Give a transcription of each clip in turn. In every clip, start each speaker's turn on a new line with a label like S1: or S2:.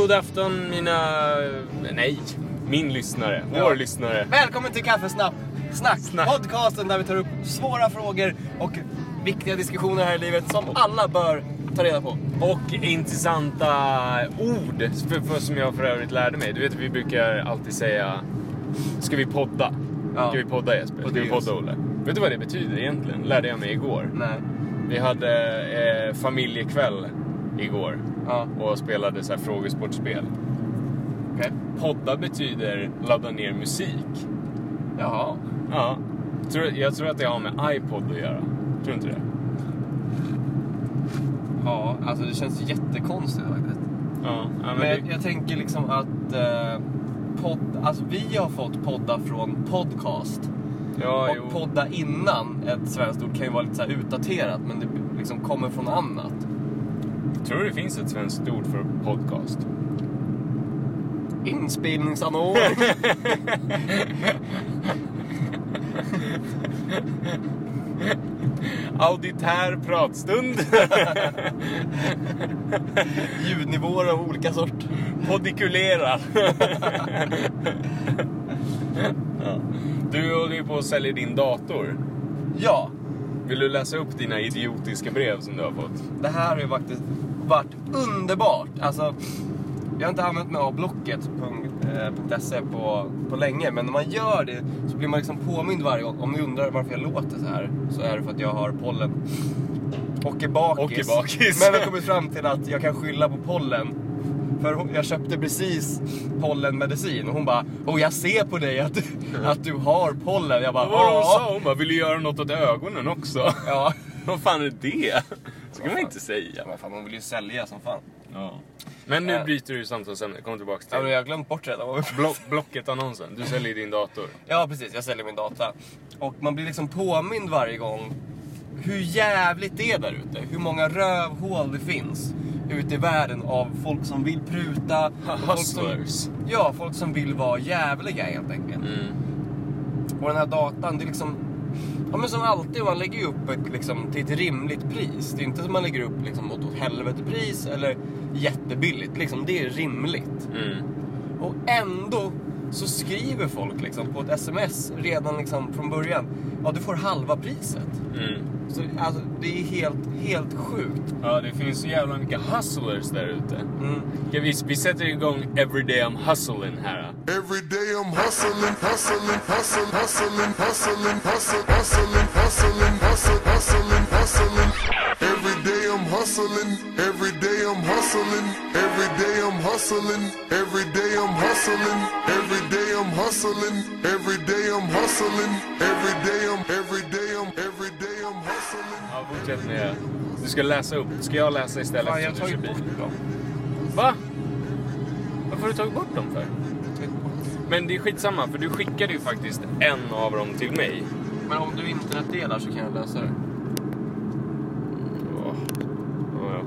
S1: god afton mina... Nej, min lyssnare.
S2: Ja.
S1: Vår lyssnare.
S2: Välkommen till Kaffesnack! Snack.
S1: Snack.
S2: Podcasten där vi tar upp svåra frågor och viktiga diskussioner här i livet som alla bör ta reda på.
S1: Och intressanta ord, för, för, som jag för övrigt lärde mig. Du vet, vi brukar alltid säga... Ska vi podda?
S2: Ja.
S1: Ska vi podda Jesper? Ska vi podda Olle? Vet du vad det betyder egentligen? Lärde jag mig igår.
S2: Nej.
S1: Vi hade eh, familjekväll igår
S2: Ja,
S1: och spelade så här frågesportspel.
S2: okej.
S1: Podda betyder ladda ner musik.
S2: Jaha.
S1: Ja. Jag tror att det har med iPod att göra. Tror du inte det?
S2: Ja, alltså det känns jättekonstigt faktiskt.
S1: Ja. men
S2: Men jag,
S1: det,
S2: jag tänker liksom att eh, podd, alltså vi har fått podda från podcast.
S1: ja,
S2: och
S1: jo.
S2: podda innan ett svenskt ord kan ju vara lite så utdaterat men det liksom kommer från annat.
S1: Tror du det finns ett svenskt ord för podcast?
S2: Inspelningsanordning.
S1: Auditär pratstund.
S2: Ljudnivåer av olika sort.
S1: Podikulera. ja. Du håller ju på att sälja din dator.
S2: Ja,
S1: Vill du läsa upp dina idiotiska brev som du har fått?
S2: det här ju faktiskt varit underbart. Alltså, jag har inte använt mig av Blocket.se på, på länge, men när man gör det så blir man liksom påmind varje gång. Om ni undrar varför jag låter så här så är det för att jag har pollen och är bakis.
S1: Och är bakis.
S2: Men jag har kommit fram till att jag kan skylla på pollen. För jag köpte precis pollenmedicin och hon bara Åh jag ser på dig att, du- att du har pollen. Jag bara
S1: Vad hon sa hon bara, vill du göra något åt ögonen också?
S2: Ja.
S1: Vad fan är det? Så kan man inte säga.
S2: Men fan hon vill ju sälja som fan.
S1: Ja. Men nu bryter du samtalsämne, kom tillbaks till
S2: Ja, men jag har glömt bort redan.
S1: Blo Blocket-annonsen. Du säljer din dator.
S2: Ja, precis. Jag säljer min data. Och man blir liksom påmind varje gång hur jävligt det är där ute. Hur många rövhål det finns ute i världen av folk som vill pruta. folk som,
S1: Hustlers.
S2: ja, folk som vill vara jävliga helt enkelt.
S1: Mm.
S2: Och den här datan, det är liksom... Ja men som alltid, man lägger ju upp ett, liksom, till ett rimligt pris. Det är inte som man lägger upp liksom, åt åt helvete pris eller jättebilligt. Liksom, det är rimligt.
S1: Mm.
S2: Och ändå så skriver folk liksom på ett sms redan liksom från början. Ja, du får halva priset.
S1: Mm.
S2: Så alltså, det är helt, helt sjukt.
S1: Ja, det finns så jävla mycket hustlers där ute.
S2: Mm.
S1: Ja, vi, vi sätter igång Everyday I'm hustling här.
S3: Every day I'm hustling, hustling, hustling, hustling, hustling, hustling, hustling, hustling, hustling, hustling, hustling. Every day I'm hustling, every day I'm hustling, every day I'm hustling, every day I'm hustling, every day I'm hustling, every day I'm hustling, every day I'm, every day I'm, every day I'm hustling.
S1: Ja, fortsätt med Du ska läsa upp. Ska jag läsa istället?
S2: Fan, jag har tagit bort dem.
S1: Va? Varför har du tagit bort dem för? Men det är skitsamma, för du skickade ju faktiskt en av dem till mig.
S2: Men om du internetdelar så kan jag lösa det.
S1: Åh. Ja,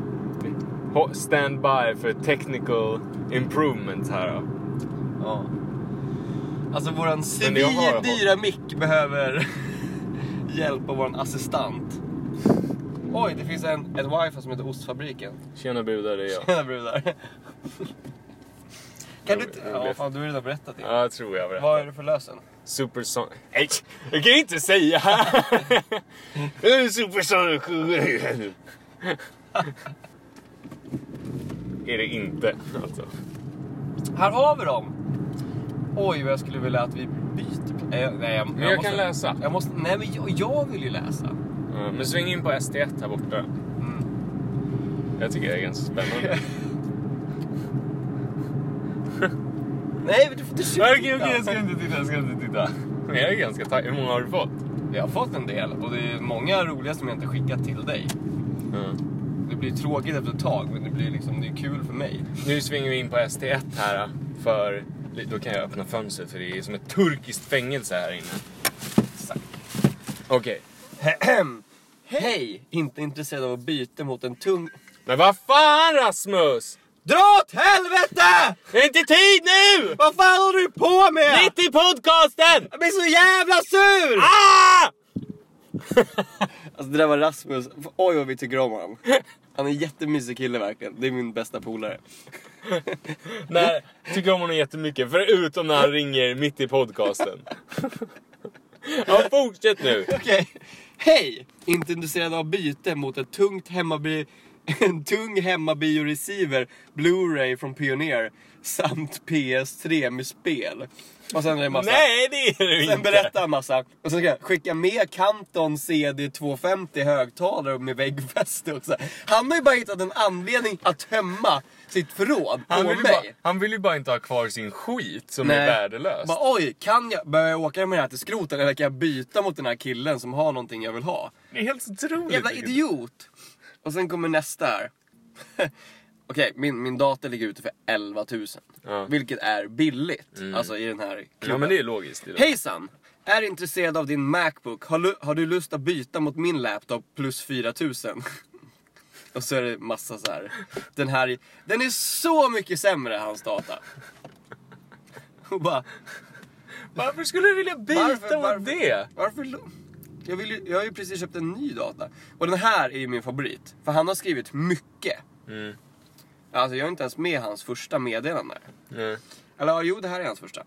S1: ja. Ho- Stand by för technical improvement här då.
S2: Ja. Alltså våran
S1: jag har-
S2: svindyra mick behöver hjälp av våran assistent. Oj, det finns en, ett wifi som heter Ostfabriken.
S1: Tjena budar, det är jag.
S2: Tjena brudar. Kan du.
S1: Jag
S2: Ja, fan du har redan berättat det.
S1: Ja, jag tror jag
S2: Vad är det för lösen?
S1: Supersonic... Nej, jag kan ju inte säga! Supersonic... är det inte, alltså.
S2: Här har vi dem! Oj, vad jag skulle vilja att vi byter... Eh, nej, jag,
S1: Men jag kan läsa.
S2: Jag måste, nej, men jag, jag vill ju läsa.
S1: Ja, men sväng in på ST1 här borta.
S2: Mm.
S1: Jag tycker det är ganska spännande.
S2: Nej, men du får inte
S1: Okej, okej, jag ska inte titta, jag ska inte titta. Men jag är ganska taggad. Hur många har du fått?
S2: Jag har fått en del och det är många roliga som jag inte skickat till dig.
S1: Ja.
S2: Det blir tråkigt efter ett tag, men det blir liksom, det är kul för mig.
S1: Nu svänger vi in på ST1 här för då kan jag öppna fönstret för det är som ett turkiskt fängelse här inne.
S2: Exakt.
S1: Okej.
S2: Hej! Inte intresserad av att byta mot en tung...
S1: Men vad fan Rasmus!
S2: Dra åt helvete!
S1: Det är inte tid nu!
S2: Vad fan håller du på med?
S1: Mitt i podcasten!
S2: Jag blir så jävla sur!
S1: Ah!
S2: Alltså det där var Rasmus. Oj vad vi tycker om honom. Han är en jättemysig kille verkligen. Det är min bästa polare.
S1: Nej, tycker om honom jättemycket. Förutom när han ringer mitt i podcasten. Ja, fortsätt nu.
S2: Okej. Hej! Inte intresserad av byte mot ett tungt hemmabi... En tung hemmabio-receiver Blu-ray från Pioneer samt PS3 med spel. Och sen är det massa...
S1: Nej, det är
S2: Sen
S1: inte.
S2: berättar han massa. Och sen ska jag skicka med Canton CD 250 högtalare med väggfäste och så. här. Han har ju bara hittat en anledning att tömma sitt förråd på
S1: Han vill, ju
S2: mig.
S1: bara, han vill ju bara inte ha kvar sin skit som
S2: Nej.
S1: är värdelös.
S2: Bara, oj, kan jag börja åka med det här till skroten eller kan jag byta mot den här killen som har någonting jag vill ha?
S1: Det är helt otroligt.
S2: Jävla idiot! Och sen kommer nästa här. Okej, min, min dator ligger ute för 11 000.
S1: Ja.
S2: Vilket är billigt. Alltså i den här klubben.
S1: Ja, men det är logiskt. Det är
S2: Hejsan! Är intresserad av din Macbook. Har, lu- har du lust att byta mot min laptop plus 4000? Och så är det massa så här. Den här, den är så mycket sämre hans data. Och bara,
S1: Varför skulle du vilja byta
S2: Varför-
S1: mot
S2: varför?
S1: det?
S2: varför? Jag, vill ju, jag har ju precis köpt en ny data. Och den här är ju min favorit. För han har skrivit mycket.
S1: Mm.
S2: Alltså jag är inte ens med hans första meddelande.
S1: Nej.
S2: Eller jo det här är hans första.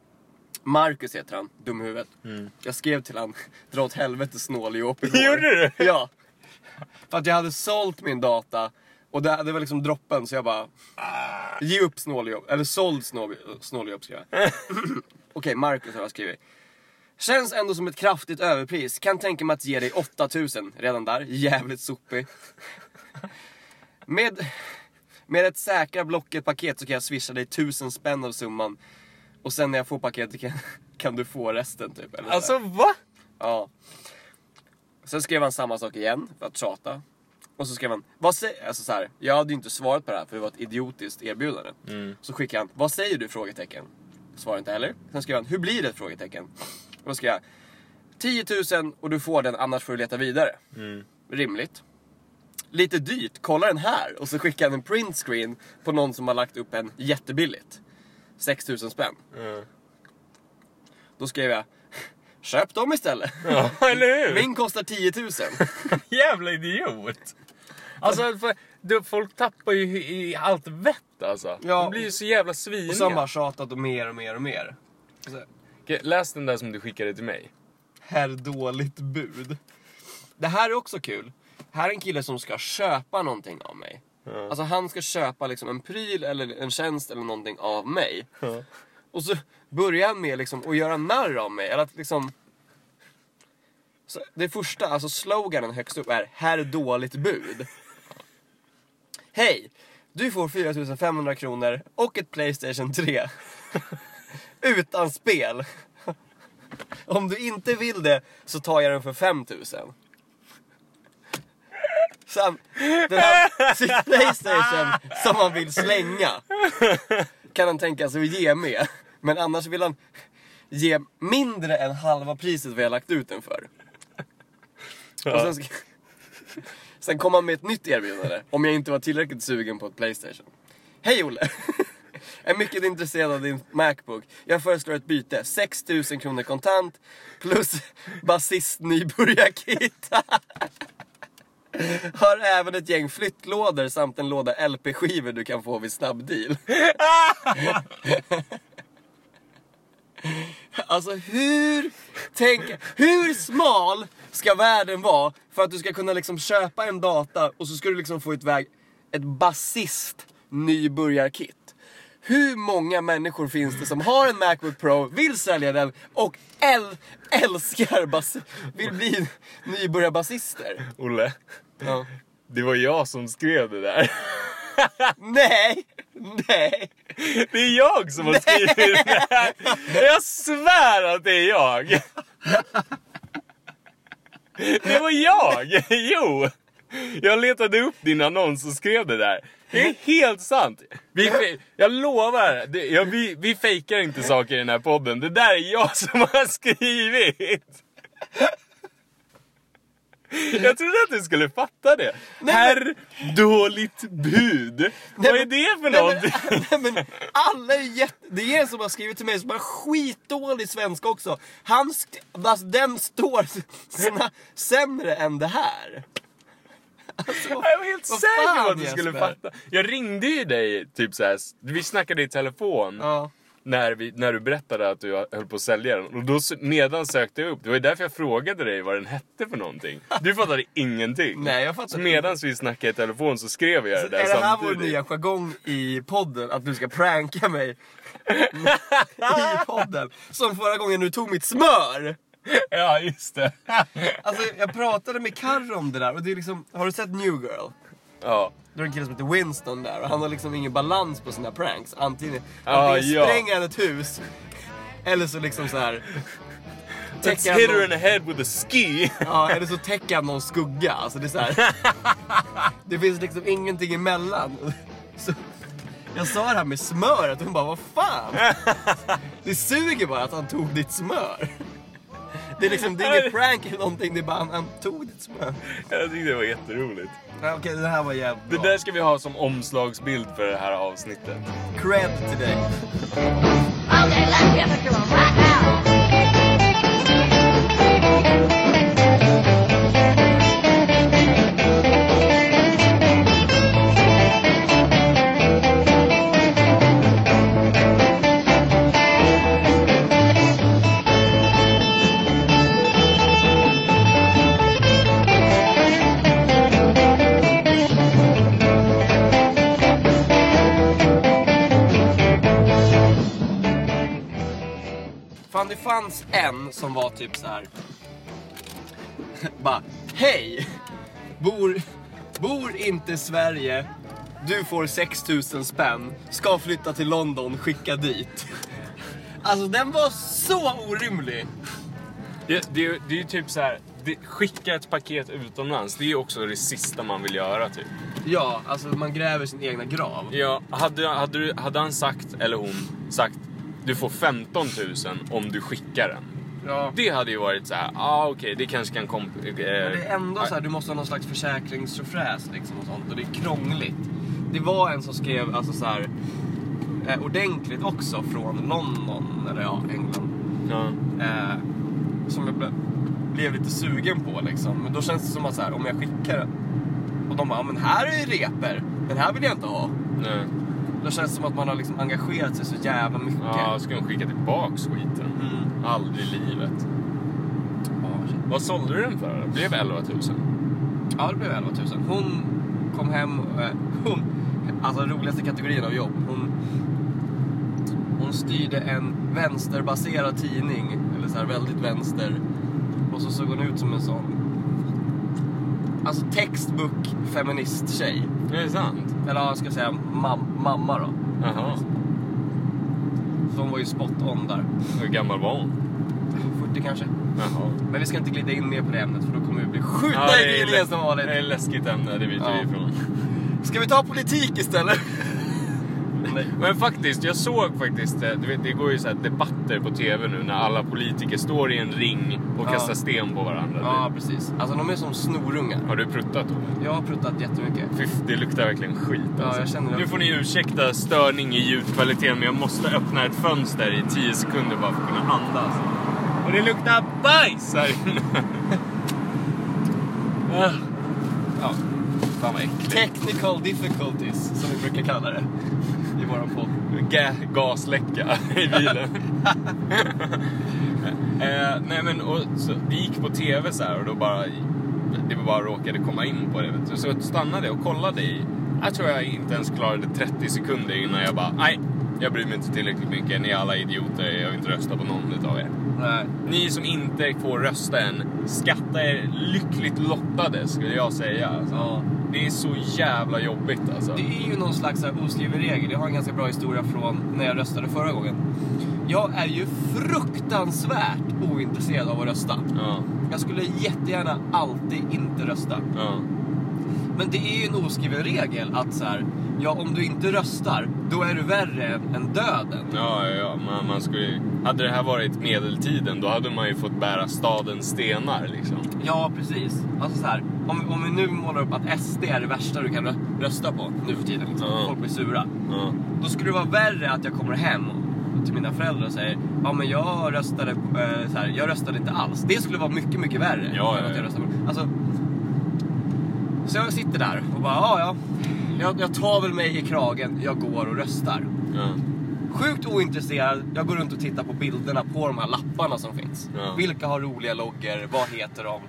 S2: Marcus heter han, dum i huvudet. Jag skrev till han, dra åt helvete snåljåp igår.
S1: Gjorde du?
S2: Ja. För att jag hade sålt min data och det, det var liksom droppen så jag bara... Ge upp snåljåp, eller såld snål- snåljåp skrev jag. Okej, Marcus har jag skrivit. Känns ändå som ett kraftigt överpris. Kan tänka mig att ge dig 8000. Redan där, jävligt sopig. Med, med ett säkra Blocket-paket så kan jag swisha dig 1000 spänn av summan. Och sen när jag får paketet kan, kan du få resten typ. Eller så.
S1: Alltså, va?
S2: Ja. Sen skrev han samma sak igen för att tjata. Och så skrev han, vad säger... Alltså så här, jag hade ju inte svarat på det här för det var ett idiotiskt erbjudande. Så skickade han, vad säger du? Frågetecken. Svarade inte heller. Sen skrev han, hur blir det? Frågetecken. Då skrev jag, 10 000 och du får den annars får du leta vidare. Rimligt. Lite dyrt, kolla den här. Och så skickade han en printscreen på någon som har lagt upp en jättebilligt. 6 000 spänn.
S1: Ja.
S2: Då skrev jag, köp dem istället.
S1: Ja, eller hur?
S2: Min kostar 10 000.
S1: Jävla idiot. Alltså, för, du, folk tappar ju i, i allt vett alltså.
S2: Ja.
S1: De blir ju så jävla sviniga.
S2: Och så har man tjatat och mer och mer och mer. Så,
S1: Okej, Läs den där som du skickade till mig.
S2: Herr dåligt bud. Det här är också kul. Här är en kille som ska köpa någonting av mig. Alltså han ska köpa liksom en pryl eller en tjänst eller någonting av mig. Och så börjar han med liksom att göra narr av mig. Eller att liksom... Så det första, alltså sloganen högst upp är Herr dåligt bud. Hej! Du får 4500 kronor och ett Playstation 3. Utan spel. Om du inte vill det så tar jag den för 5000. Sen, den här, Playstation som han vill slänga kan han tänka sig att ge med. Men annars vill han ge mindre än halva priset vad jag lagt ut den för. Och sen, ska, sen kom han med ett nytt erbjudande om jag inte var tillräckligt sugen på ett Playstation. Hej Olle! Är mycket intresserad av din Macbook. Jag föreslår ett byte. 6000 kronor kontant plus basist nybörjarkit. Har även ett gäng flyttlådor samt en låda LP-skivor du kan få vid snabbdeal. Alltså hur, tänk, hur smal ska världen vara för att du ska kunna liksom köpa en data och så ska du liksom få iväg ett basist nybörjarkit. Hur många människor finns det som har en Macbook Pro, vill sälja den och äl älskar bas vill bli nybörjarbasister?
S1: Olle,
S2: Ja.
S1: det var jag som skrev det där.
S2: Nej, nej.
S1: Det är jag som har skrivit det här. Jag svär att det är jag. Det var jag! Jo! Jag letade upp din annons och skrev det där. Det är helt sant. Vi, jag lovar, det, jag, vi, vi fejkar inte saker i den här podden. Det där är jag som har skrivit. Jag trodde att du skulle fatta det.
S2: Nej,
S1: Herr dåligt bud. Vad är
S2: men-
S1: det för
S2: Nej,
S1: någonting?
S2: men, nej, men alla är jätte... Det är en som har skrivit till mig som har skitdålig svenska också. Han sk- alltså, den står sina, sämre än det här. Alltså,
S1: Jag var helt säker på att du skulle fatta. Jag ringde ju dig, typ såhär, vi snackade i telefon.
S2: Ja.
S1: När, vi, när du berättade att du höll på att sälja den. Och då nedan sökte jag upp. Det var ju därför jag frågade dig vad den hette för någonting. Du fattade ingenting.
S2: Nej, jag fattar
S1: Så
S2: inte.
S1: medan vi snackade i telefon så skrev jag det där
S2: Är det här vår
S1: samtidigt.
S2: nya jargong i podden? Att du ska pranka mig i podden? Som förra gången du tog mitt smör!
S1: Ja, just det.
S2: Alltså jag pratade med Karro om det där och det är liksom, har du sett New Girl?
S1: ja.
S2: Då är det en kille som heter Winston där och han har liksom ingen balans på sina pranks. Antingen, antingen
S1: ja.
S2: spränger han ett hus eller så liksom så här.
S1: Let's hit her
S2: någon-
S1: in the head with a ski.
S2: Ja, eller så täcker han någon skugga. Alltså det är så här. Det finns liksom ingenting emellan. Så jag sa det här med smöret och hon bara, vad fan? Det suger bara att han tog ditt smör. Det är liksom, det är inget prank eller någonting, det är bara han, tog ditt smör.
S1: Jag tyckte det var jätteroligt.
S2: Ja, Okej, det här var jävligt
S1: Det
S2: bra.
S1: där ska vi ha som omslagsbild för det här avsnittet.
S2: Cred till dig.
S4: Okay, let's give it to him
S2: Fan det fanns en som var typ så här. Bara, hej! Bor, bor inte Sverige. Du får 6000 spänn. Ska flytta till London, skicka dit. Alltså den var så orimlig.
S1: Det, det, är det är ju typ så här. Det, skicka ett paket utomlands, det är ju också det sista man vill göra typ.
S2: Ja, alltså man gräver sin egna grav.
S1: Ja, hade, hade, du, hade han sagt, eller hon, sagt du får 15 000 om du skickar den.
S2: Ja.
S1: Det hade ju varit så här, ja ah, okej det kanske kan komp... Eh,
S2: Men det är ändå så här, du måste ha någon slags försäkringsfräs liksom och sånt och det är krångligt. Det var en som skrev alltså så här, eh, ordentligt också från London, eller ja, England.
S1: Ja.
S2: Eh, som jag ble, blev lite sugen på liksom. Men då känns det som att så här, om jag skickar den och de bara, men här är reper, den här vill jag inte ha.
S1: Nej.
S2: Då känns det som att man har liksom engagerat sig så jävla mycket.
S1: Ja, ska hon skicka tillbaks skiten?
S2: Mm.
S1: Aldrig i livet.
S2: Shit.
S1: Vad sålde du den för? Det blev 11 000.
S2: Ja, det blev 11 000. Hon kom hem, eh, hon, alltså den roligaste kategorin av jobb. Hon, hon styrde en vänsterbaserad tidning, eller så här väldigt vänster. Och så såg hon ut som en sån, alltså textbook feminist-tjej.
S1: Är det sant?
S2: Eller ja, jag ska säga mam- mamma då.
S1: Jaha.
S2: Så hon var ju spot on där.
S1: Hur gammal var hon?
S2: 40 kanske.
S1: Jaha.
S2: Men vi ska inte glida in mer på det ämnet för då kommer vi bli skjutna
S1: Ja,
S2: i
S1: läs-
S2: som vanligt.
S1: det är ett läskigt ämne, det vet
S2: Ja.
S1: vi ifrån.
S2: Ska vi ta politik istället?
S1: Men faktiskt, jag såg faktiskt, eh, du vet, det går ju så här debatter på TV nu när alla politiker står i en ring och
S2: Ja.
S1: kastar sten på varandra.
S2: Ja, precis. Alltså de är som snorungar.
S1: Har du pruttat då?
S2: Jag har pruttat jättemycket.
S1: Fy, det luktar verkligen skit
S2: Ja,
S1: alltså.
S2: jag känner det
S1: Nu får ni ursäkta störning i ljudkvaliteten men jag måste öppna ett fönster i 10 sekunder bara för att kunna andas. Och det luktar bajs här inne. Ah. ja, fan vad äckligt.
S2: Technical difficulties, som vi brukar kalla det i våran podd.
S1: Ga- gasläcka i bilen. eh, nej men och, så, det gick på TV så här och då bara, det bara råkade komma in på det. Vet du. Så jag stannade och kollade i, jag tror jag inte ens klarade 30 sekunder innan jag bara, nej, jag bryr mig inte tillräckligt mycket. Ni är alla idioter, jag vill inte rösta på någon utav er.
S2: Nej.
S1: Ni som inte får rösta än, skatta er lyckligt lottade skulle jag säga. Alltså.
S2: Ja.
S1: Det är så jävla jobbigt alltså.
S2: Det är ju någon slags oskriven regel. Jag har en ganska bra historia från när jag röstade förra gången. Jag är ju fruktansvärt ointresserad av att rösta.
S1: Ja,
S2: Jag skulle jättegärna alltid inte rösta.
S1: ja.
S2: Men det är ju en oskriven regel att så här, ja om du inte röstar, då är du värre än, döden.
S1: Ja, ja. Man, man skulle, hade det här varit medeltiden då hade man ju fått bära stadens stenar liksom.
S2: Ja, precis. Alltså så här, om, om vi nu målar upp att SD är det värsta du kan rö- rösta på nu för tiden, liksom.
S1: Ja.
S2: folk blir sura.
S1: Ja.
S2: Då skulle det vara värre att jag kommer hem till mina föräldrar och säger ja men jag röstade, eh, så här, jag röstade inte alls. Det skulle vara mycket, mycket värre.
S1: Ja,
S2: än att jag
S1: ja.
S2: röstade på. Alltså, så jag sitter där och bara, ja ja. Jag, jag tar väl mig i kragen, jag går och röstar.
S1: Ja.
S2: Sjukt ointresserad, jag går runt och tittar på bilderna på de här lapparna som finns.
S1: Ja.
S2: Vilka har roliga loggor, vad heter de?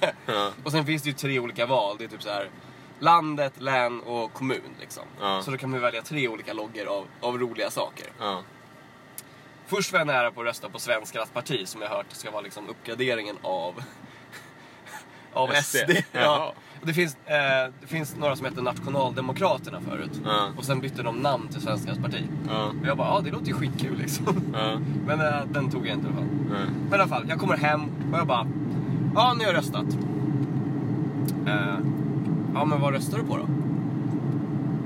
S1: Ja.
S2: och sen finns det ju tre olika val, det är typ så här landet, län och kommun liksom.
S1: Ja.
S2: Så då kan man välja tre olika loggor av, av roliga saker.
S1: Ja.
S2: Först var jag nära på att rösta på Svenskarnas parti som jag hört ska vara liksom uppgraderingen av, av
S1: SD.
S2: SD. Ja. Det, finns, eh, det finns några som heter Nationaldemokraterna förut.
S1: Ja.
S2: Och sen bytte de namn till Svenskarnas parti.
S1: Ja.
S2: Och jag bara, ja det låter ju skitkul liksom.
S1: Ja.
S2: Men eh, den tog jag inte i alla fall. Men i alla fall, jag kommer hem och jag bara, ja nu har jag röstat. Eh, ja men vad röstar du på då?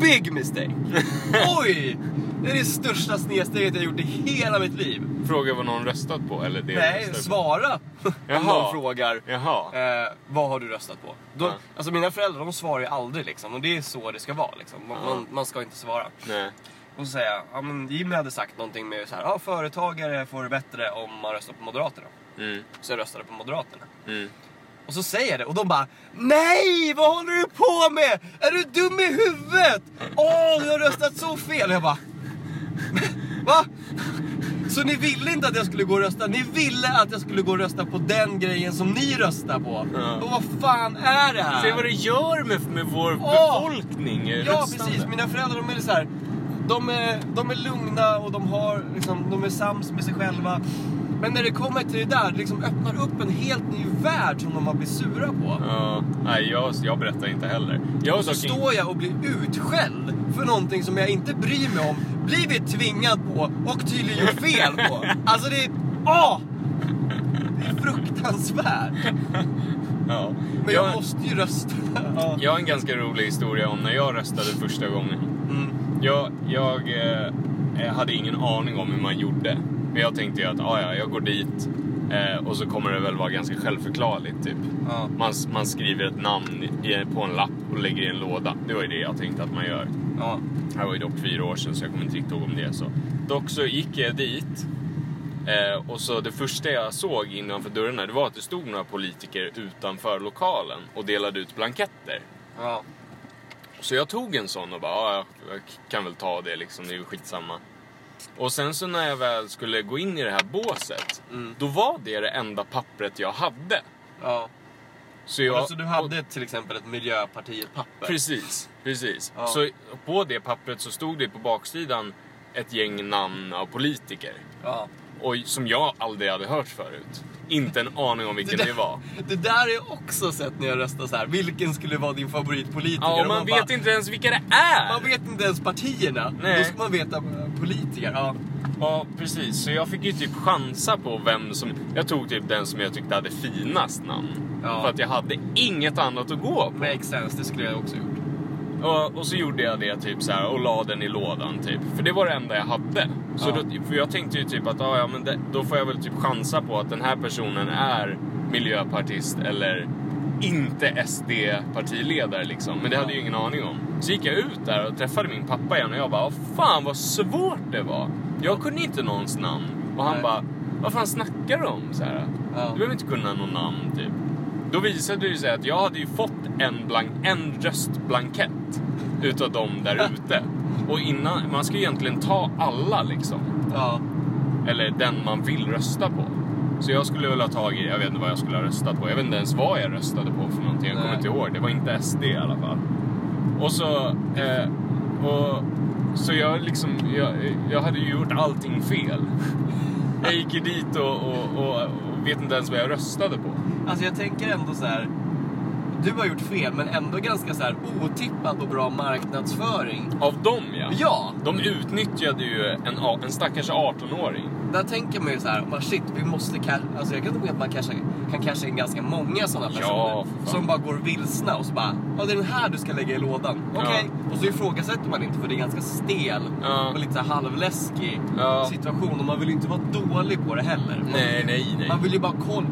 S2: Big mistake! Oj! Det är det största snedsteget jag gjort i hela mitt liv.
S1: Fråga vad någon röstat på eller det
S2: Nej, svara! Om
S1: Jaha.
S2: någon frågar.
S1: Jaha.
S2: Eh, vad har du röstat på? Då,
S1: Ja.
S2: Alltså mina föräldrar de svarar ju aldrig liksom. Och det är så det ska vara liksom. Man,
S1: Ja.
S2: man, man ska inte svara.
S1: Nej.
S2: Och så säger jag, ja men Jimmy hade sagt någonting med så här, ja företagare får det bättre om man röstar på Moderaterna.
S1: Mm.
S2: Så jag röstade på Moderaterna.
S1: Mm.
S2: Och så säger jag det och de bara Nej! Vad håller du på med? Är du dum i huvudet? Åh, du har röstat så fel! Och jag bara Va? Så ni ville inte att jag skulle gå och rösta? Ni ville att jag skulle gå och rösta på den grejen som ni röstar på?
S1: Ja.
S2: Och vad fan är det här?
S1: Se vad det gör med, med vår
S2: Åh!
S1: befolkning.
S2: Ja,
S1: röstande.
S2: precis. Mina föräldrar de är så här. De är, de är lugna och de, har, liksom, de är sams med sig själva. Men när det kommer till det där, det liksom öppnar upp en helt ny värld som de har blivit sura på.
S1: Ja, nej jag, jag berättar inte heller. Jag
S2: Och så
S1: in-
S2: står jag och blir utskälld för någonting som jag inte bryr mig om, blivit tvingad på och tydligen gjort fel på. Alltså det är... Åh! Det är fruktansvärt.
S1: Ja.
S2: Men jag
S1: jag,
S2: måste ju rösta. Ja.
S1: jag har en ganska rolig historia om när jag röstade första gången.
S2: Mm.
S1: Jag, jag eh, hade ingen aning om hur man gjorde. Men jag tänkte ju att ah, ja, jag går dit eh, och så kommer det väl vara ganska självförklarligt. Typ.
S2: Ja.
S1: Man, man skriver ett namn i, på en lapp och lägger i en låda. Det var ju det jag tänkte att man gör.
S2: Ja.
S1: Det var ju dock fyra år sedan så jag kommer inte riktigt ihåg om det är så. Dock så gick jag dit. Eh, och så det första jag såg innanför dörrarna det var att det stod några politiker utanför lokalen och delade ut blanketter.
S2: Ja.
S1: Så jag tog en sån och bara, ja, jag kan väl ta det liksom, det är ju skitsamma. Och sen så när jag väl skulle gå in i det här båset,
S2: Mm.
S1: då var det det enda pappret jag hade.
S2: ja.
S1: Så jag,
S2: alltså du hade till exempel ett Miljöpartiet-papper?
S1: Precis, precis.
S2: Ja.
S1: Så på det pappret så stod det på baksidan ett gäng namn av politiker.
S2: Ja.
S1: Och som jag aldrig hade hört förut. Inte en aning om vilken
S2: Det
S1: det,
S2: där-
S1: var.
S2: Det där är också sett när jag röstar så här. Vilken skulle vara din favoritpolitiker?
S1: Ja, och
S2: Och
S1: man vet
S2: bara,
S1: inte ens vilka det är!
S2: Man vet inte ens partierna.
S1: Nej.
S2: Då ska man veta politiker. Ja.
S1: Ja, precis. Så jag fick ju typ chansa på vem som... Jag tog typ den som jag tyckte hade finast namn.
S2: Ja.
S1: För att jag hade inget annat att gå på.
S2: Makes sense, det skulle jag också gjort.
S1: Och, och så gjorde jag det typ så här och la den i lådan typ. För det var det enda jag hade. Så
S2: Ja.
S1: då, för jag tänkte ju typ att ah, ja, men det, då får jag väl typ chansa på att den här personen är miljöpartist eller inte SD-partiledare liksom. Men det hade jag ju ingen aning om. Så gick jag ut där och träffade min pappa igen och jag bara, "Vad fan vad svårt det var. Jag kunde inte någons namn. Och han
S2: Nej.
S1: bara, vad fan snackar du om? Så här,
S2: Ja.
S1: Du behöver inte kunna någon namn typ. Då visade det sig att jag hade ju fått en, blank, en röstblankett utav dem där ute. Och innan, man ska ju egentligen ta alla liksom.
S2: Ja.
S1: Eller den man vill rösta på. Så jag skulle väl ha tagit, jag vet inte vad jag skulle ha röstat på. Jag vet inte ens vad jag röstade på för någonting. Jag kommer inte ihåg. Det var inte SD i alla fall. Och så, eh, och, så jag liksom, jag, jag hade ju gjort allting fel. Jag gick ju dit och, och, och, och vet inte ens vad jag röstade på.
S2: Alltså jag tänker ändå så här. Du har gjort fel, men ändå ganska så här otippad och bra marknadsföring.
S1: Av dem ja.
S2: Ja!
S1: De utnyttjade ju en, en stackars 18-åring.
S2: Där tänker man ju så här, bara shit, vi måste casha. Alltså jag kan tro att man casha, kan casha in ganska många sådana
S1: Ja,
S2: personer.
S1: fan.
S2: som bara går vilsna och så bara, ja det är den här du ska lägga i lådan. Okej. Och så ifrågasätter man inte för det är ganska stel
S1: Ja.
S2: och lite så här halvläskig
S1: Ja.
S2: situation. Och man vill ju inte vara dålig på det heller. Man,
S1: Nej, nej, nej.
S2: man vill ju bara kolla.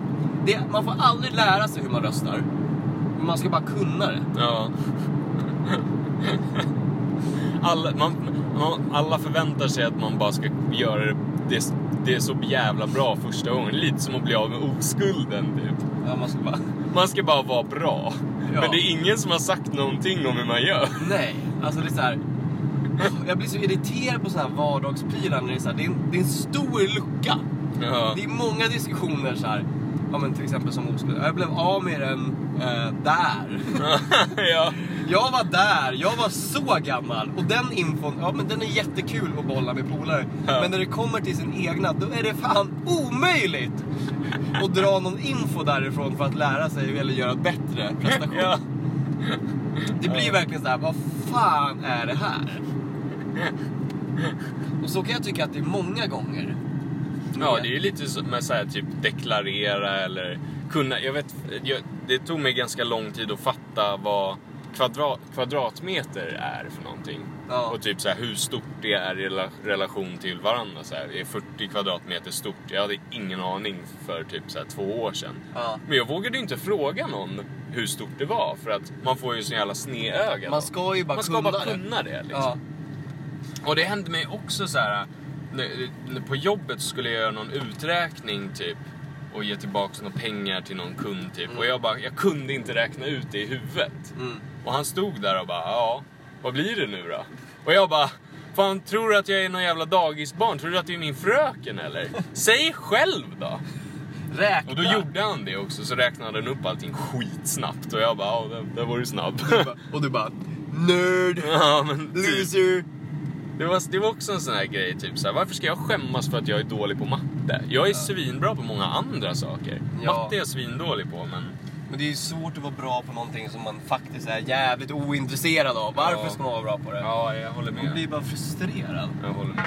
S2: Det, man får aldrig lära sig hur man röstar. Men man ska bara kunna det.
S1: Ja. Alla, man, man, alla förväntar sig att man bara ska göra det, det, det är så jävla bra första gången. Lite som att bli av med oskulden typ.
S2: Ja, man ska bara...
S1: Man ska bara vara bra.
S2: Ja.
S1: Men det är ingen som har sagt någonting om hur man gör.
S2: Nej, alltså det är så här. Jag blir så irriterad på sådana här vardagsprylar när det är så här, det är en, det är en stor lucka.
S1: Ja.
S2: Det är många diskussioner så här. Ja men till exempel som oskuld. Jag blev av med den eh, där.
S1: ja.
S2: Jag var där, jag var så gammal. Och den infon, ja men den är jättekul att bolla med polare.
S1: Ja.
S2: Men när det kommer till sin egna, då är det fan omöjligt att dra någon info därifrån för att lära sig eller göra ett bättre prestation.
S1: ja.
S2: Det blir verkligen så här, vad fan är det här? Och så kan jag tycka att det är många gånger.
S1: Ja, det är ju lite som med så här, typ deklarera eller kunna. Jag vet, jag, det tog mig ganska lång tid att fatta vad kvadrat, kvadratmeter är för någonting.
S2: Ja.
S1: Och typ så här, hur stort det är i rela, relation till varandra. Så här, är 40 kvadratmeter stort? Jag hade ingen aning för typ så här, två år sedan.
S2: Ja.
S1: Men jag vågade inte fråga någon hur stort det var för att man får ju så jävla snedöga.
S2: Man ska ju bara
S1: man ska
S2: kunna
S1: bara
S2: det.
S1: kunna det. Liksom.
S2: Ja.
S1: Och det hände mig också så här. när På jobbet skulle jag göra någon uträkning typ. Och ge tillbaka några pengar till någon kund typ. Och jag bara, jag kunde inte räkna ut det i huvudet.
S2: Mm.
S1: Och han stod där och bara, ja, vad blir det nu då? Och jag bara, fan tror du att jag är någon jävla dagisbarn? Tror du att det är min fröken eller? Säg själv då!
S2: Räkna.
S1: Och då gjorde han det också, så räknade han upp allting skitsnabbt. Och jag bara, ja, där, där var du snabb.
S2: Och du bara, nerd,
S1: ja, men typ.
S2: loser.
S1: Det var, det var också en sån här grej, typ så här, varför ska jag skämmas för att jag är dålig på matte? Jag är svinbra på många andra saker.
S2: Ja.
S1: Matte är jag svindålig på, men...
S2: Men det är ju svårt att vara bra på någonting som man faktiskt är jävligt ointresserad av. Varför
S1: Ja.
S2: ska man vara bra på det?
S1: Ja, jag håller
S2: Man
S1: med.
S2: blir bara frustrerad.
S1: Jag håller med.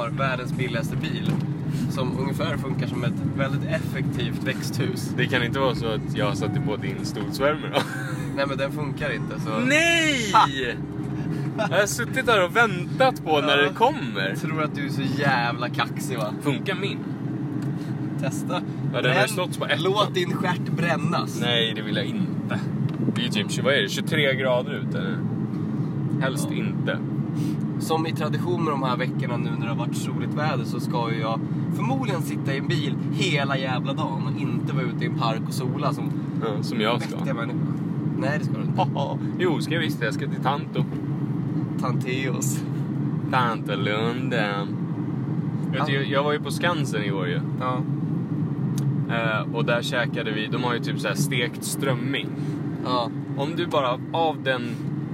S2: Har världens billigaste bil. Som ungefär funkar som ett väldigt effektivt växthus.
S1: Det kan inte vara så att jag har satt på din stolsvärme då?
S2: Nej men den funkar inte så...
S1: Nej! Jag har suttit där och väntat på när
S2: Ja.
S1: det kommer.
S2: Jag tror att du är så jävla kaxig va?
S1: Funkar min?
S2: Testa.
S1: Ja, den har stått på ettan.
S2: Låt din stjärt brännas.
S1: Nej, det vill jag inte. Det är ju typ, vad är det, 23 grader ute nu. Helst
S2: Ja.
S1: inte.
S2: Som i tradition med de här veckorna nu när det har varit soligt väder så ska ju jag förmodligen sitta i en bil hela jävla dagen och inte vara ute i en park och sola som
S1: Ja, som jag ska.
S2: människor. Nej det ska du inte.
S1: Haha. Jo, ska jag visst. Jag ska till Tanto.
S2: Tanteos.
S1: Tantelunda. Vet du, jag var ju på Skansen i år ju.
S2: Ja.
S1: Eh, och där käkade vi, de har ju typ så här stekt strömming.
S2: Ja.
S1: Om du bara, av den,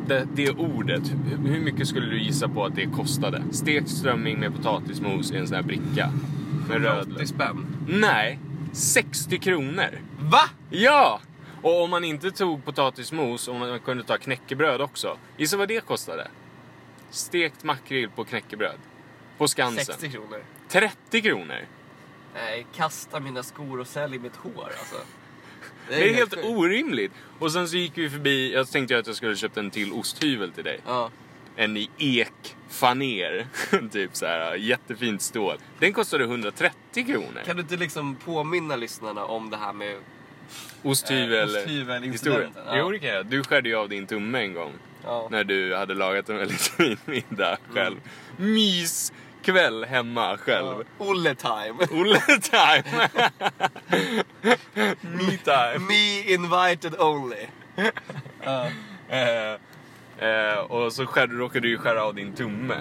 S1: det, det ordet, hur, mycket skulle du gissa på att det kostade? Stekt strömming med potatismos i en sån här bricka. Med.
S2: 80 spänn.
S1: Nej, 60 kronor.
S2: Va?
S1: Ja! Och om man inte tog potatismos, om man kunde ta knäckebröd också. Gissa vad det kostade? Stekt makrill på knäckebröd. På Skansen.
S2: 60 kronor.
S1: 30 kronor.
S2: Nej, kasta mina skor och sälj mitt hår alltså.
S1: Det är helt
S2: sjukt.
S1: orimligt. Och sen så gick vi förbi, jag tänkte att jag skulle köpt en till osthyvel till dig.
S2: Ja.
S1: En i ekfaner. typ så här jättefint stål. Den kostade 130 kronor.
S2: Kan du inte liksom påminna lyssnarna om det här med...
S1: Osthyvel.
S2: Eh, osthyvel-incidenten,
S1: historia.
S2: ja.
S1: Jo, det kan jag. Du skärde ju av din tumme en gång.
S2: Ja.
S1: När du hade lagat en väldigt fin middag själv. Mys! kväll hemma själv.
S2: Olle time.
S1: Olle time. Me time.
S2: Me invited only.
S1: Eh, eh, och så skär, råkade du ju skära av din tumme.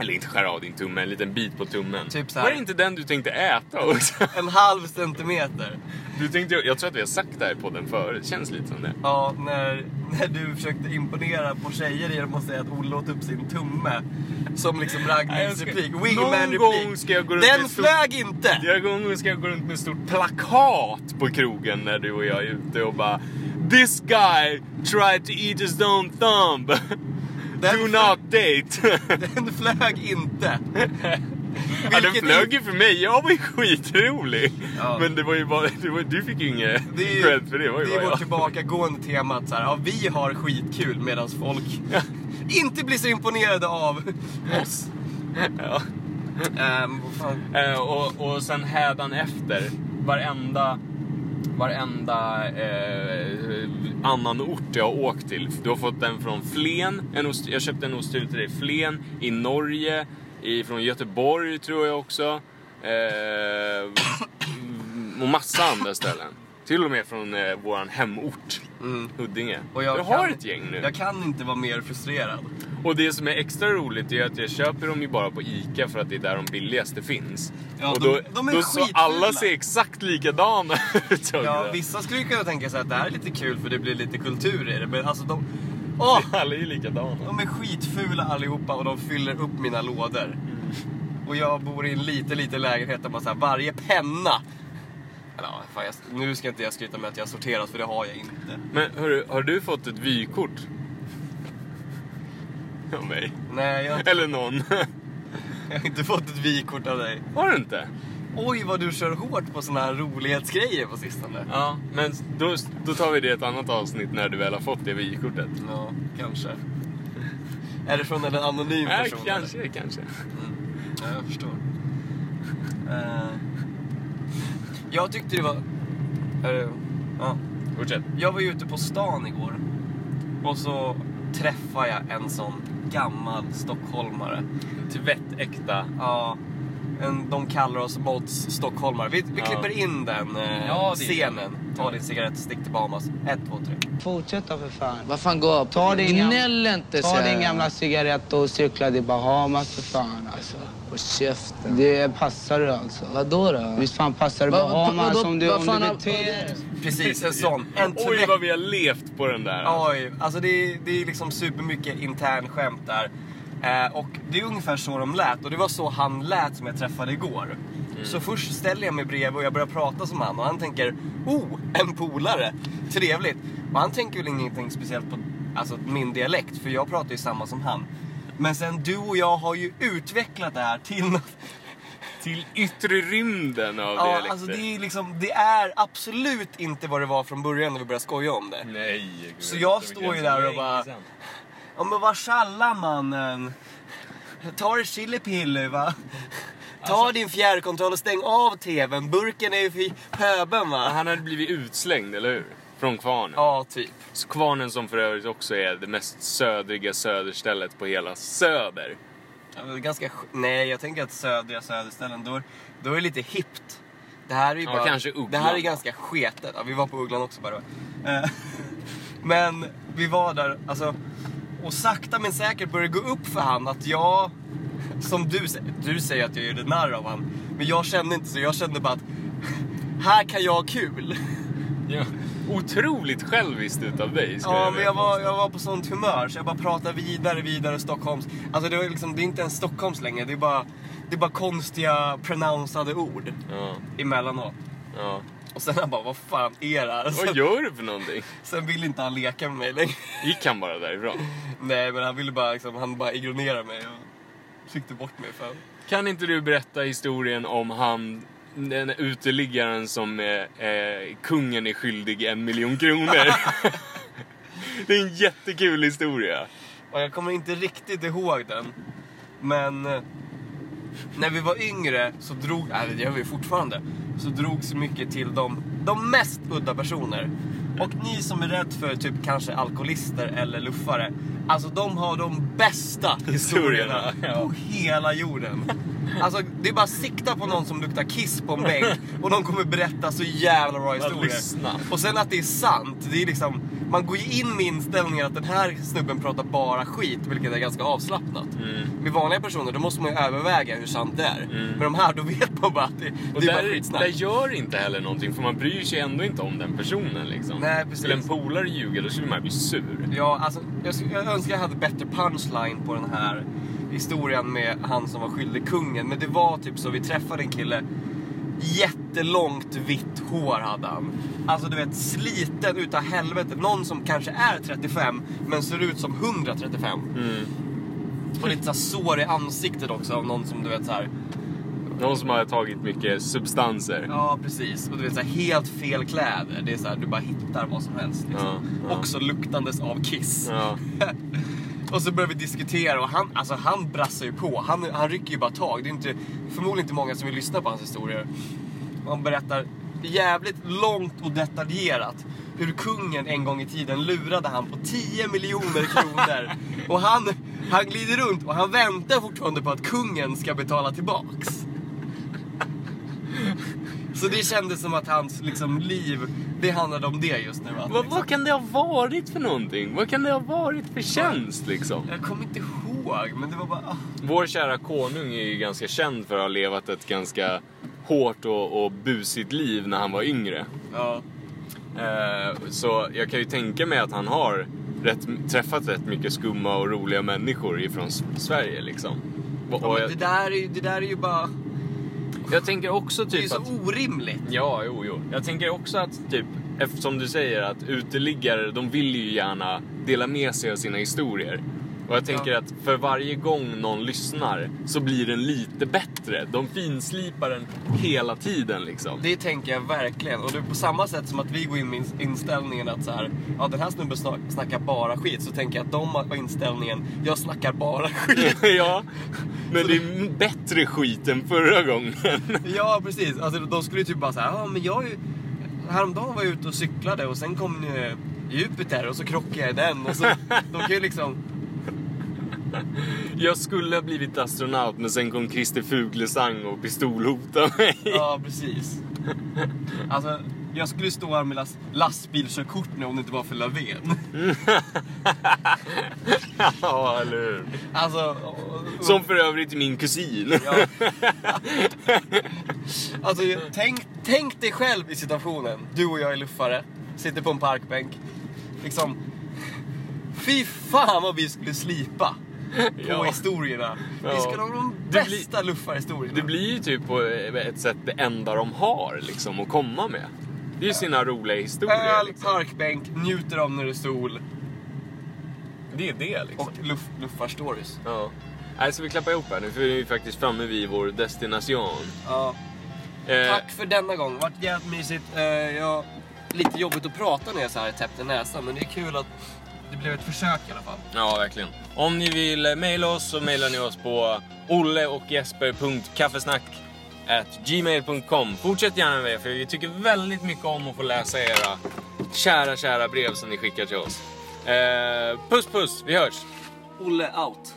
S1: Eller inte skära av din tumme, en liten bit på tummen.
S2: Typ så här.
S1: Var det inte den du tänkte äta också?
S2: En halv centimeter.
S1: Du tänkte, jag tror att vi har sagt det här på den förut, känns lite som det.
S2: Ja, när, när du försökte imponera på tjejer genom att säga att Olle åt upp sin tumme. Som liksom
S1: Nej, jag
S2: Ragnhilds
S1: ska-
S2: replik.
S1: någon
S2: Wingman replik.
S1: ska jag gå runt
S2: Den flög inte!
S1: Jag gång ska jag gå runt med ett stort plakat på krogen när du och jag är ute och bara This guy tried to eat his own thumb.
S2: Den
S1: Do not date.
S2: Den flög inte.
S1: ja, den flög ju för mig, jag var ju skitrolig.
S2: Ja.
S1: Men det var ju bara, det var, du fick ju inget
S2: Det
S1: cred för det. Var ju
S2: det är vårt tillbakagående tema att så här, ja, vi har skitkul medan folk inte blir så imponerade av oss.
S1: Ja.
S2: Fan.
S1: Eh, och, och sen hädan efter, varenda, varenda eh, annan ort jag har åkt till. Du har fått den från Flen, en ost, jag köpte en osthyvel till dig i Flen, i Norge, i, från Göteborg tror jag också. Eh, och massa andra ställen. Till och med från eh, våran hemort, Huddinge.
S2: Mm. Och
S1: jag
S2: jag
S1: har
S2: kan-
S1: ett gäng nu.
S2: Jag kan inte vara mer frustrerad.
S1: Och det som är extra roligt är att jag köper dem ju bara på ICA för att det är där de billigaste finns.
S2: Ja,
S1: och
S2: de-
S1: då,
S2: de är
S1: då så alla ser exakt likadana ut.
S2: Ja, vissa skulle kunna tänka sig att det här är lite kul för det blir lite kultur i det. Men alltså de... Åh!
S1: Alla är ju likadana.
S2: De är skitfula allihopa och de fyller upp mina lådor. Och jag bor i en liten, liten lägenhet där man så här, varje penna... Ja, fan, jag, nu ska inte jag skryta med att jag har sorterat för det har jag inte.
S1: Men hörru, har du fått ett vykort? Av mig?
S2: Nej, jag har inte,
S1: Eller någon?
S2: jag har inte fått ett vykort av dig.
S1: Har du inte?
S2: Oj, vad du kör hårt på såna här rolighetsgrejer på sistone.
S1: Ja, men då, då tar vi det i ett annat avsnitt när du väl har fått det vykortet.
S2: Ja, kanske. Är det från en anonym person?
S1: kanske, kanske.
S2: Ja, jag förstår. Eh, jag tyckte det var... eh, ja.
S1: Fortsätt.
S2: Jag var ju ute på stan igår. Och så träffade jag en sån gammal stockholmare.
S1: Tvättäkta.
S2: Ja, en, de kallar oss mods stockholmare. Vi, vi
S1: Ja.
S2: klipper in den eh,
S1: Ja,
S2: scenen. Ta din cigarett, stick till Bahamas. Ett, två, tre.
S5: Fortsätta för fan.
S6: Vad fan, gå upp.
S5: Ta din, gam-
S6: Gnäll inte
S5: ta din gamla cigarett och cykla till Bahamas för fan alltså.
S6: Och käften.
S5: Det passar du alltså.
S6: Vadå då?
S5: Visst fan passar det
S6: Va- va-
S5: Bahamas
S6: vadå-
S5: om du,
S6: vad
S5: om du beter.
S2: Precis, en sån. En
S1: Oj vad vi har levt på den där.
S2: Oj, alltså det är, det är liksom supermycket intern skämt där. Eh, och det är ungefär så de lät och det var så han lät som jag träffade igår. Så först ställer jag mig bredvid och jag börjar prata som han och han tänker Oh, en polare! Trevligt! Och han tänker väl ingenting speciellt på alltså, min dialekt för jag pratar ju samma som han. Men sen du och jag har ju utvecklat det här till något
S1: Till yttre rymden av
S2: Ja,
S1: dialekter.
S2: alltså det är liksom, det är absolut inte vad det var från början när vi började skoja om det.
S1: Nej. gud,
S2: Så jag står ju där och bara-. Ja men vad tjallar mannen? Ta det chilipille va? Ta
S1: Alltså-
S2: din fjärrkontroll och stäng av tvn. Burken är ju för pöben va?
S1: Han hade blivit utslängd, eller hur? Från kvarnen.
S2: Ja, typ.
S1: Så Kvarnen som för övrigt också är det mest södriga söderstället på hela söder.
S2: Ja, ganska, sk- nej, jag tänker att södra söderställen, då, då är det lite hippt. Det här är ju
S1: Ja,
S2: bara,
S1: kanske Ugglan.
S2: Det här är ganska sketet. Ja, vi var på Ugglan också bara. Eh, Men vi var där, alltså. Och sakta men säkert började gå upp för han att jag, som du säger, du säger att jag gjorde narr av han. Men jag kände inte så, jag kände bara att här kan jag ha kul.
S1: Ja. Otroligt själviskt utav dig.
S2: Ja,
S1: jag
S2: men jag var, jag var på sånt humör så jag bara pratade vidare, vidare Stockholms. Alltså det, var liksom, det är inte ens Stockholms längre, det är bara, det är bara konstiga pronounsade ord
S1: Ja,
S2: emellanåt.
S1: ja.
S2: Och sen han bara, vad fan är det här?
S1: Vad
S2: Sen,
S1: gör du för någonting?
S2: sen ville inte han leka med mig längre.
S1: Gick han bara därifrån?
S2: Nej, men han ville bara, liksom, han bara ignorera mig och tryckte bort mig. För.
S1: Kan inte du berätta historien om han, den uteliggaren som eh, eh, kungen är skyldig en miljon kronor? det är en jättekul historia.
S2: Och jag kommer inte riktigt ihåg den. Men eh, när vi var yngre så drog, nej det gör vi fortfarande, så drogs mycket till de, de mest udda personer. Och ni som är rädd för typ kanske alkoholister eller luffare. Alltså de har de bästa historierna
S1: ja.
S2: på hela jorden. Alltså det är bara att sikta på någon som luktar kiss på en bänk och de kommer berätta så jävla bra historier. Och sen att det är sant. Det är liksom, man går ju in med inställningen att den här snubben pratar bara skit, vilket är ganska avslappnat.
S1: Mm.
S2: Med vanliga personer, då måste man ju överväga hur sant det är. Men de här, då vet man bara att det,
S1: Och
S2: det är bara
S1: där,
S2: skitsnack.
S1: där gör inte heller någonting för man bryr sig ändå inte om den personen liksom.
S2: Nej, precis.
S1: Skulle en polare ljuga då skulle man bli sur.
S2: Ja, alltså, jag, jag önskar jag hade bättre punchline på den här historien med han som var skyldig kungen. Men det var typ så, vi träffade en kille, jättelångt vitt hår hade han. Alltså du vet, sliten utav helvete. Någon som kanske är 35, men ser ut som 135. Och lite så sår i ansiktet också av någon som du vet så här.
S1: Någon som har tagit mycket substanser.
S2: Ja, precis. Och du vet så här, helt fel kläder. Det är så här, du bara hittar vad som helst. Liksom.
S1: Ja, ja.
S2: Också luktandes av kiss.
S1: Ja.
S2: Och så börjar vi diskutera och han, alltså han brassar ju på. Han, han rycker ju bara tag. Det är inte, förmodligen inte många som vill lyssna på hans historier. Han berättar jävligt långt och detaljerat hur kungen en gång i tiden lurade han på 10 miljoner kronor. och han, han glider runt och han väntar fortfarande på att kungen ska betala tillbaks. Så det kändes som att hans liksom, liv, det handlade om det just nu. Att,
S1: Vad,
S2: liksom,
S1: vad kan det ha varit för någonting? Vad kan det ha varit för tjänst liksom?
S2: Jag kommer inte ihåg, men det var bara... ah.
S1: Vår kära konung är ju ganska känd för att ha levat ett ganska hårt och, och busigt liv när han var yngre.
S2: Ja.
S1: Eh, så jag kan ju tänka mig att han har rätt, träffat rätt mycket skumma och roliga människor ifrån Sverige liksom. Och, och jag,
S2: det, där är, det där är ju bara...
S1: jag tänker också
S2: Det är
S1: typ
S2: så
S1: att...
S2: orimligt.
S1: Ja, jo, jo. Jag tänker också att typ, eftersom du säger att uteliggare, de vill ju gärna dela med sig av sina historier. Och jag tänker att för varje gång någon lyssnar så blir den lite bättre. De finslipar den hela tiden liksom.
S2: Det tänker jag verkligen. Och det är på samma sätt som att vi går in med ins- inställningen att så här, ja den här snubben snackar bara skit. Så tänker jag att de har inställningen, jag snackar bara skit.
S1: ja, men det är bättre skit än förra gången.
S2: ja precis. Alltså de skulle ju typ bara säga, ja men jag är ju... Häromdagen var jag ute och cyklade och sen kom Jupiter och så krockade jag i den. Och så, de kan ju liksom...
S1: Jag skulle ha blivit astronaut men sen kom Christer Fuglesang och pistolhotade mig.
S2: Ja, precis. Alltså, jag skulle stå här med las- lastbilskörkort nu om det inte var för Löfven.
S1: ja, eller hur?
S2: Alltså...
S1: Som för övrigt är min kusin.
S2: Ja. Alltså, tänk, tänk dig själv i situationen. Du och jag är luffare, sitter på en parkbänk. Liksom... Fy fan vad vi skulle slipa på
S1: Ja.
S2: historierna. Vi
S1: Ja.
S2: skulle ha de bästa luffarhistorierna.
S1: Det blir ju typ på ett sätt det enda de har liksom att komma med. Det är ju sina roliga historier.
S2: Öl,
S1: Liksom.
S2: parkbänk, njuter av när det är sol
S1: Det är det liksom.
S2: och luff, luffar-stories.
S1: Ja. Nej, så vi klappar ihop här nu för vi är ju faktiskt framme vid vår destination.
S2: Ja.
S1: Eh,
S2: Tack för denna gång. Det varit jävligt mysigt. Eh, jag, lite jobbigt att prata när jag är så här täppt i näsan, men det är kul att det blev ett försök i alla fall.
S1: Ja, verkligen. Om ni vill mejla oss så mejlar ni oss på olleochjesper.kaffesnack@gmail.com. Fortsätt gärna med det för vi tycker väldigt mycket om att få läsa era kära, kära brev som ni skickar till oss. Eh, puss puss, vi hörs!
S2: Olle out.